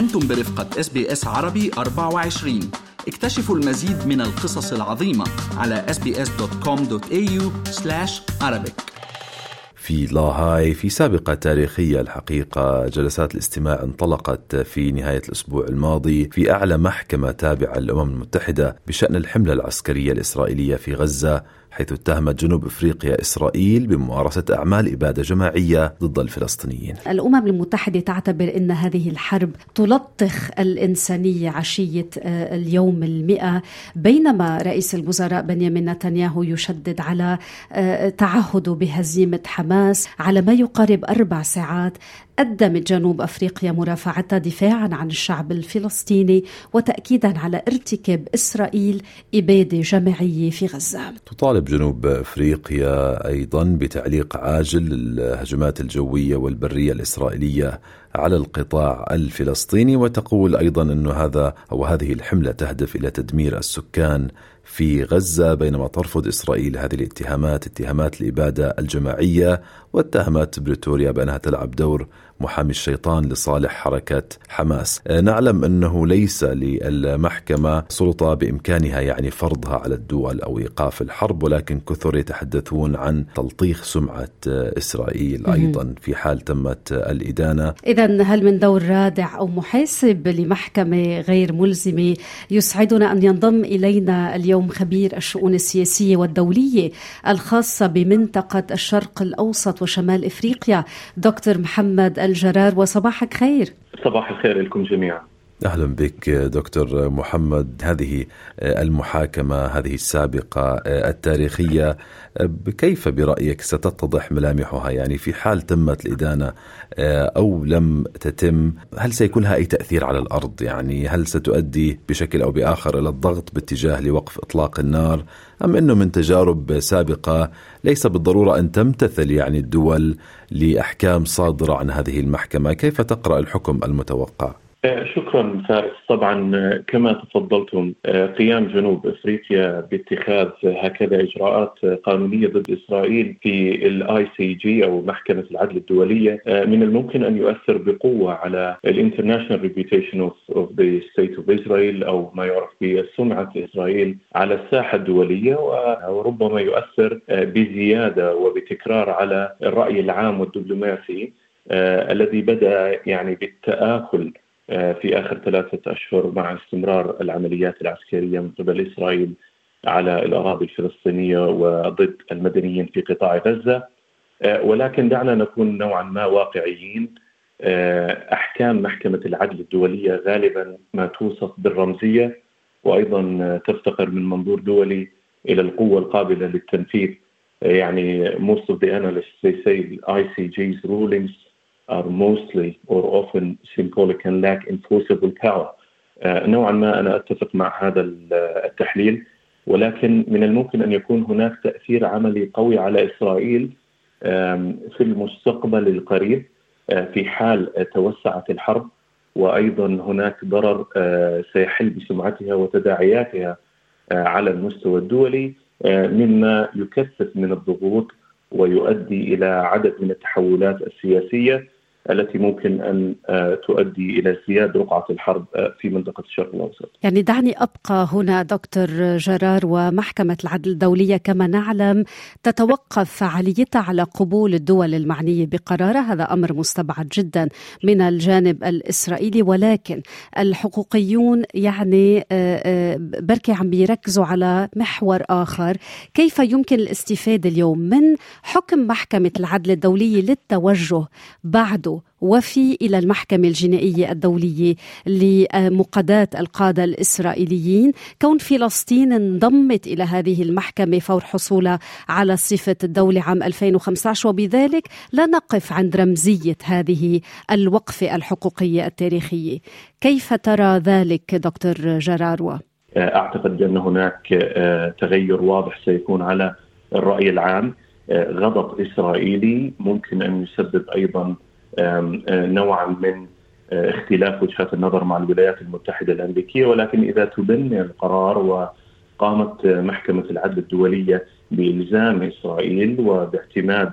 أنتم برفقة SBS عربي 24 اكتشفوا المزيد من القصص العظيمة على sbs.com.au arabic. في لاهاي في سابقة تاريخية الحقيقة جلسات الاستماع انطلقت في نهاية الأسبوع الماضي في أعلى محكمة تابعة للأمم المتحدة بشأن الحملة العسكرية الإسرائيلية في غزة. حيث اتهمت جنوب افريقيا اسرائيل بممارسة اعمال ابادة جماعية ضد الفلسطينيين. الامم المتحدة تعتبر ان هذه الحرب تلطخ الانسانية عشية آه، اليوم المئة بينما رئيس الوزراء بنيامين نتنياهو يشدد على آه، تعهده بهزيمة حماس على ما يقارب أربع ساعات قدمت جنوب أفريقيا مرافعتها دفاعا عن الشعب الفلسطيني وتاكيدا على ارتكاب إسرائيل إبادة جماعية في غزة. تطالب جنوب أفريقيا أيضا بتعليق عاجل للهجمات الجوية والبرية الإسرائيلية على القطاع الفلسطيني وتقول أيضا إنه هذا أو هذه الحملة تهدف إلى تدمير السكان في غزة بينما ترفض إسرائيل هذه الاتهامات اتهامات الإبادة الجماعية واتهمت بريتوريا بأنها تلعب دور محامي الشيطان لصالح حركة حماس. آه، نعلم أنه ليس للمحكمة سلطة بإمكانها يعني فرضها على الدول أو إيقاف الحرب ولكن كثر يتحدثون عن تلطيخ سمعة آه، إسرائيل أيضا في حال تمت الإدانة. إذا هل من دور رادع أو محاسب لمحكمة غير ملزمة يسعدنا أن ينضم إلينا اليوم خبير الشؤون السياسية والدولية الخاصة بمنطقة الشرق الأوسط وشمال إفريقيا دكتور محمد الجرار. وصباحك خير. صباح الخير لكم جميعا. أهلا بك دكتور محمد. هذه المحاكمة هذه السابقة التاريخية كيف برأيك ستتضح ملامحها؟ يعني في حال تمت الإدانة أو لم تتم هل سيكون لها أي تأثير على الأرض؟ يعني هل ستؤدي بشكل أو بآخر إلى الضغط باتجاه لوقف إطلاق النار؟ أم إنه من تجارب سابقة ليس بالضرورة أن تمتثل يعني الدول لأحكام صادرة عن هذه المحكمة؟ كيف تقرأ الحكم المتوقع؟ آه، شكرا فارس. طبعا آه، كما تفضلتم آه، قيام جنوب إفريقيا باتخاذ هكذا إجراءات قانونية ضد إسرائيل في ال ICJ أو محكمة العدل الدولية من الممكن أن يؤثر بقوة على ال international reputation of the state of Israel أو ما يعرف بسمعه إسرائيل على الساحة الدولية وربما يؤثر بزيادة وبتكرار على الرأي العام والدبلوماسي الذي بدأ يعني بالتآكل آه، في آخر ثلاثة أشهر مع استمرار العمليات العسكرية من قبل إسرائيل على الأراضي الفلسطينية وضد المدنيين في قطاع غزة. آه، ولكن دعنا نكون نوعا ما واقعيين. آه، أحكام محكمة العدل الدولية غالبا ما توصف بالرمزية وأيضا تفتقر من منظور دولي إلى القوة القابلة للتنفيذ. يعني most of the analysts they say ICJ's rulings are mostly or often symbolic and lack enforceable power. uh, نوعا ما أنا أتفق مع هذا التحليل. ولكن من الممكن أن يكون هناك تأثير عملي قوي على إسرائيل في المستقبل القريب uh, في حال توسعت الحرب. وأيضا هناك ضرر uh, سيحل بسمعتها وتداعياتها على المستوى الدولي مما يكثف من الضغوط ويؤدي إلى عدد من التحولات السياسية. التي ممكن أن آه، تؤدي إلى ازدياد رقعة الحرب آه، في منطقة الشرق الاوسط. يعني دعني أبقى هنا دكتور جرار ومحكمة العدل الدولية كما نعلم تتوقف فعاليتها على قبول الدول المعنية بقرارها، هذا أمر مستبعد جدا من الجانب الإسرائيلي ولكن الحقوقيون يعني آه، بركي عم بيركزوا على محور آخر، كيف يمكن الاستفادة اليوم من حكم محكمة العدل الدولية للتوجه بعده وفي إلى المحكمة الجنائية الدولية لمقاداة القادة الإسرائيليين. كون فلسطين انضمت إلى هذه المحكمة فور حصولها على صفة الدولة عام 2015 وبذلك لا نقف عند رمزية هذه الوقفة الحقوقية التاريخية. كيف ترى ذلك دكتور جراروا؟ أعتقد بأن هناك آه، تغير واضح سيكون على الرأي العام. آه، غضب إسرائيلي ممكن أن يسبب أيضا نوعا من اختلاف وجهات النظر مع الولايات المتحدة الأمريكية ولكن إذا تبني القرار وقامت محكمة العدل الدولية بإلزام إسرائيل وباعتماد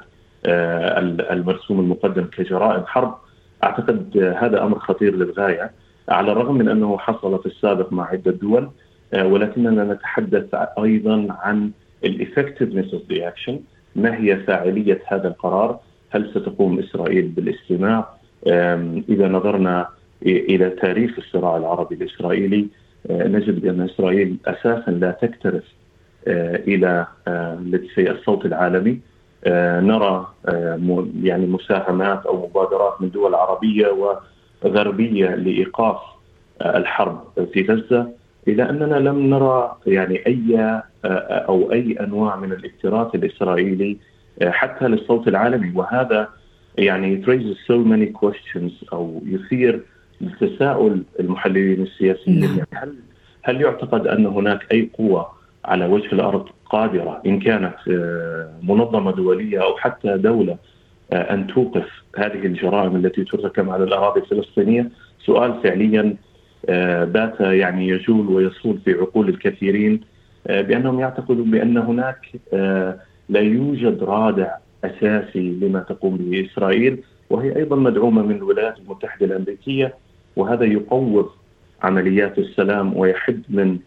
المرسوم المقدم كجرائم حرب أعتقد هذا أمر خطير للغاية على الرغم من أنه حصل في السابق مع عدة دول ولكننا نتحدث أيضا عن ال effectiveness of the action ما هي فاعلية هذا القرار؟ هل ستقوم إسرائيل بالاستماع؟ إذا نظرنا إلى تاريخ الصراع العربي الإسرائيلي نجد بأن إسرائيل أساسا لا تكترث إلى الصوت العالمي نرى يعني مساهمات أو مبادرات من دول عربية وغربية لإيقاف الحرب في غزة إلى أننا لم نرى يعني أي أو أي أنواع من الاكتراث الإسرائيلي حتى للصوت العالمي وهذا يعني raises so many questions أو يثير تساؤل المحللين السياسيين نعم. يعني هل هل يعتقد أن هناك أي قوة على وجه الأرض قادرة إن كانت منظمة دولية أو حتى دولة أن توقف هذه الجرائم التي ترتكب على الأراضي الفلسطينية؟ سؤال فعليا بات يعني يجول ويصول في عقول الكثيرين بأنهم يعتقدون بأن هناك لا يوجد رادع أساسي لما تقوم به إسرائيل وهي أيضا مدعومة من الولايات المتحدة الأمريكية وهذا يقوض عمليات السلام ويحد من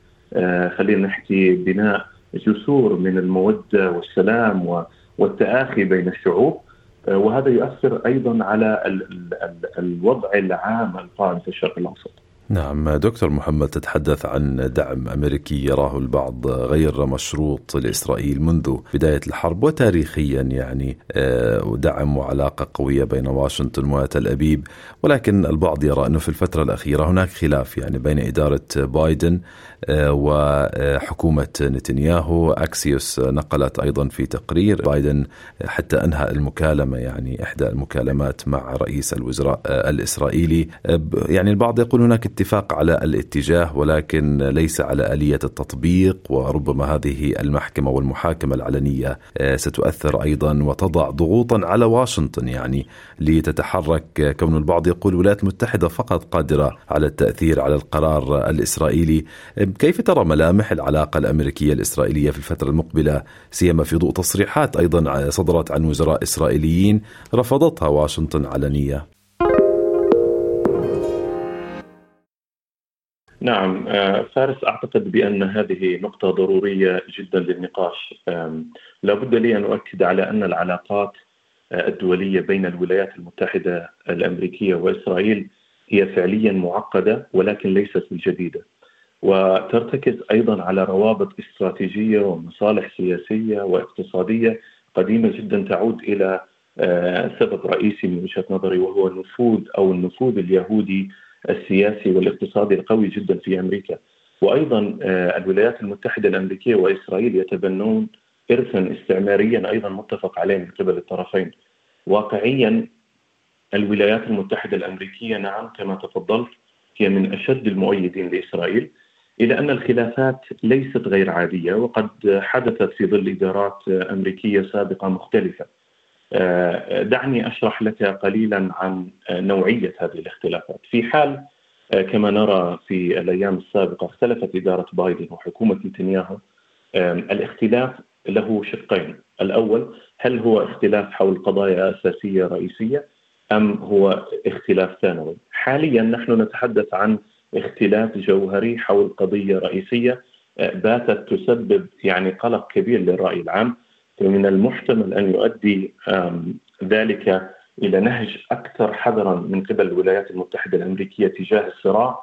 خلينا نحكي بناء جسور من المودة والسلام والتآخي بين الشعوب وهذا يؤثر أيضا على الوضع العام القائم في الشرق الأوسط. نعم دكتور محمد تتحدث عن دعم أمريكي يراه البعض غير مشروط لإسرائيل منذ بداية الحرب وتاريخيا يعني دعم وعلاقة قوية بين واشنطن وتل أبيب. ولكن البعض يرى أنه في الفترة الأخيرة هناك خلاف يعني بين إدارة بايدن وحكومة نتنياهو. أكسيوس نقلت أيضا في تقرير بايدن حتى أنهى المكالمة يعني إحدى المكالمات مع رئيس الوزراء الإسرائيلي. يعني البعض يقول هناك اتفاق على الاتجاه ولكن ليس على آلية التطبيق وربما هذه المحكمة والمحاكمة العلنية ستؤثر أيضا وتضع ضغوطا على واشنطن يعني لتتحرك. كون البعض يقول الولايات المتحدة فقط قادرة على التأثير على القرار الإسرائيلي. كيف ترى ملامح العلاقة الأمريكية الإسرائيلية في الفترة المقبلة؟ سيما في ضوء تصريحات أيضا صدرت عن وزراء إسرائيليين رفضتها واشنطن علنية. نعم فارس أعتقد بأن هذه نقطة ضرورية جدا للنقاش. لابد لي أن أؤكد على أن العلاقات الدولية بين الولايات المتحدة الأمريكية وإسرائيل هي فعليا معقدة ولكن ليست بالجديده وترتكز أيضا على روابط استراتيجية ومصالح سياسية واقتصادية قديمة جدا تعود إلى سبب رئيسي من وجهة نظري وهو النفوذ أو النفوذ اليهودي السياسي والاقتصادي القوي جدا في أمريكا. وأيضا الولايات المتحدة الأمريكية وإسرائيل يتبنون ارثا استعماريا أيضا متفق عليه من قبل الطرفين. واقعيا الولايات المتحدة الأمريكية نعم كما تفضلت هي من أشد المؤيدين لإسرائيل إلى أن الخلافات ليست غير عادية وقد حدثت في ظل إدارات أمريكية سابقة مختلفة. دعني أشرح لك قليلا عن نوعية هذه الاختلافات. في حال كما نرى في الأيام السابقة اختلفت إدارة بايدن وحكومة نتنياهو الاختلاف له شقين، الأول هل هو اختلاف حول قضايا أساسية رئيسية أم هو اختلاف ثانوي؟ حاليا نحن نتحدث عن اختلاف جوهري حول قضية رئيسية باتت تسبب يعني قلق كبير للرأي العام من المحتمل أن يؤدي ذلك إلى نهج أكثر حذرا من قبل الولايات المتحدة الأمريكية تجاه الصراع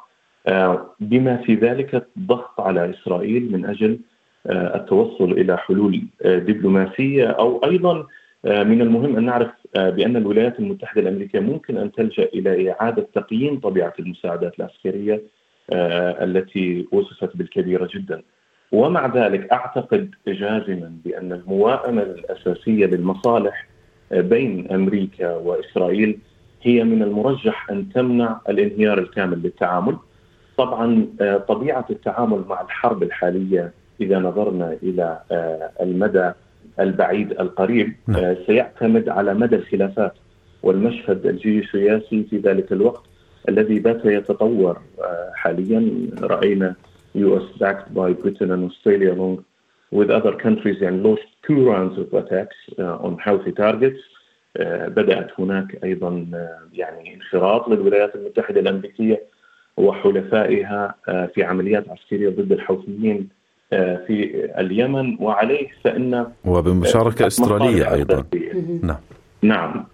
بما في ذلك الضغط على إسرائيل من أجل التوصل إلى حلول دبلوماسية أو أيضا من المهم أن نعرف بأن الولايات المتحدة الأمريكية ممكن أن تلجأ إلى إعادة تقييم طبيعة المساعدات العسكرية التي وصفت بالكبيرة جدا. ومع ذلك أعتقد جازما بأن الموائمة الأساسية للمصالح بين أمريكا وإسرائيل هي من المرجح أن تمنع الانهيار الكامل للتعامل. طبعا طبيعة التعامل مع الحرب الحالية إذا نظرنا إلى المدى البعيد القريب سيعتمد على مدى الخلافات والمشهد الجيوسياسي في ذلك الوقت الذي بات يتطور حاليا رأينا US backed by Britain and Australia along with other countries and launched two rounds of attacks uh, on Houthi targets. Uh, بدأت هناك أيضا uh, يعني انخراط للولايات المتحدة الأمريكية وحلفائها في عمليات عسكرية ضد الحوثيين في اليمن. وعليه فإن وبمشاركة استراليه أيضا. نعم. نعم.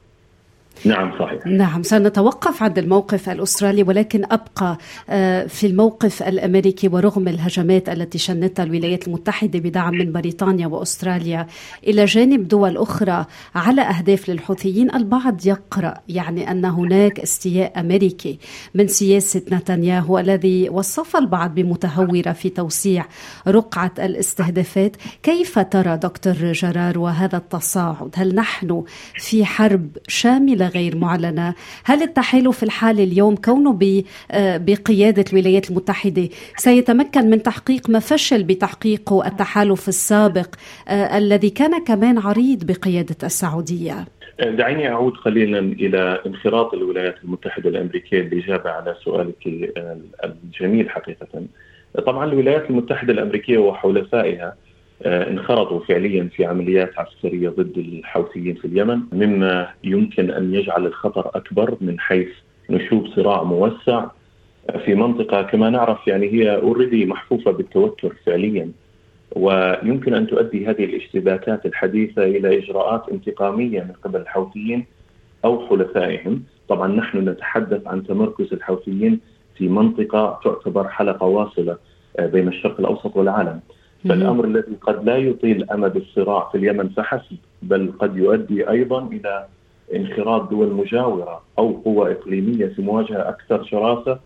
نعم صحيح. نعم سنتوقف عند الموقف الأسترالي ولكن أبقى آه، في الموقف الأمريكي ورغم الهجمات التي شنتها الولايات المتحدة بدعم من بريطانيا وأستراليا إلى جانب دول أخرى على أهداف للحوثيين البعض يقرأ يعني أن هناك استياء أمريكي من سياسة نتنياهو الذي وصف البعض بمتهورة في توسيع رقعة الاستهدافات. كيف ترى دكتور جرار وهذا التصاعد؟ هل نحن في حرب شاملة غير معلنة. هل التحالف الحالي اليوم كونه آه، بقيادة الولايات المتحدة سيتمكن من تحقيق ما فشل بتحقيقه التحالف السابق آه، الذي كان كمان عريض بقيادة السعودية؟ دعيني أعود قليلا إلى انخراط الولايات المتحدة الأمريكية للإجابة على سؤالك الجميل حقيقة. طبعا الولايات المتحدة الأمريكية وحلفائها آه، انخرطوا فعليا في عمليات عسكرية ضد الحوثيين في اليمن مما يمكن أن يجعل الخطر أكبر من حيث نشوب صراع موسع في منطقة كما نعرف يعني هي اوريدي محفوفة بالتوتر فعليا ويمكن أن تؤدي هذه الاشتباكات الحديثة إلى إجراءات انتقامية من قبل الحوثيين أو حلفائهم، طبعا نحن نتحدث عن تمركز الحوثيين في منطقة تعتبر حلقة واصلة آه، بين الشرق الأوسط والعالم. فالأمر الذي قد لا يطيل أمد الصراع في اليمن فحسب بل قد يؤدي أيضا إلى انخراط دول مجاورة أو قوى إقليمية في مواجهة أكثر شراسة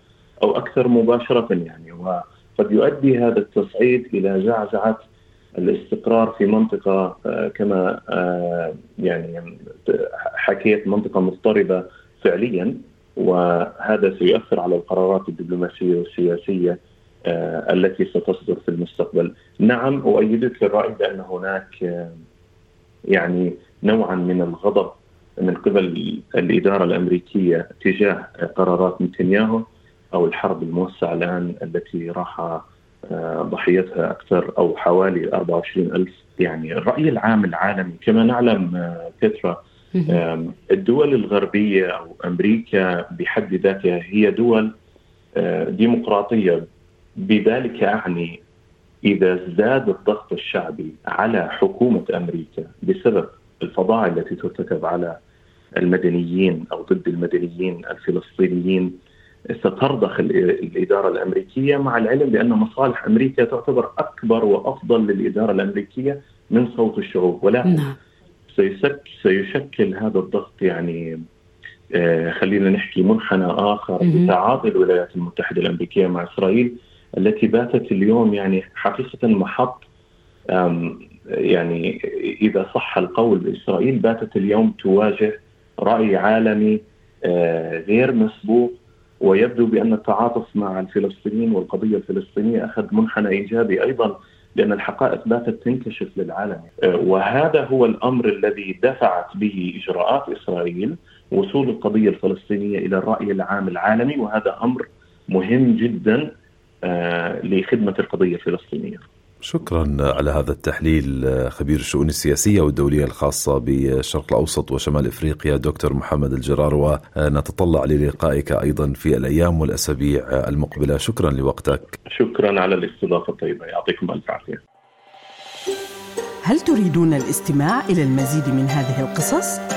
أو أكثر مباشرة يعني. وقد يؤدي هذا التصعيد إلى زعزعة الاستقرار في منطقة آه، كما آه، يعني حكيت منطقة مضطربة فعليا. وهذا سيؤثر على القرارات الدبلوماسية والسياسية التي ستصدر في المستقبل. نعم أؤيدك الرأي بأن هناك آه، يعني نوعا من الغضب من قبل الإدارة الأمريكية تجاه قرارات نتنياهو أو الحرب الموسعة الآن التي راح آه، ضحيتها أكثر أو حوالي 24 ألف. يعني الرأي العام العالمي كما نعلم بيترا الدول الغربية أو أمريكا بحد ذاتها هي دول ديمقراطية بذلك أعني إذا ازداد الضغط الشعبي على حكومة أمريكا بسبب الفظائع التي ترتكب على المدنيين أو ضد المدنيين الفلسطينيين سترضخ الإدارة الأمريكية مع العلم بأن مصالح أمريكا تعتبر أكبر وأفضل للإدارة الأمريكية من صوت الشعوب. ولكن نعم. سيشكل هذا الضغط يعني آه خلينا نحكي منحنى آخر بتعاطي الولايات المتحدة الأمريكية مع إسرائيل. التي باتت اليوم يعني حقيقة محط يعني إذا صح القول بإسرائيل باتت اليوم تواجه رأي عالمي آه، غير مسبوق ويبدو بأن التعاطف مع الفلسطينيين والقضية الفلسطينية أخذ منحنى إيجابي أيضا لأن الحقائق باتت تنكشف للعالم. آه، وهذا هو الأمر الذي دفعت به إجراءات إسرائيل وصول القضية الفلسطينية إلى الرأي العام العالمي وهذا أمر مهم جدا. آه، لخدمة القضية الفلسطينية. شكرا على هذا التحليل خبير الشؤون السياسية والدولية الخاصة بالشرق الأوسط وشمال إفريقيا دكتور محمد الجرار ونتطلع للقائك أيضا في الأيام والأسابيع المقبلة. شكرا لوقتك. شكرا على الاستضافة الطيبة. يعطيكم ألف عافية. هل تريدون الاستماع إلى المزيد من هذه القصص؟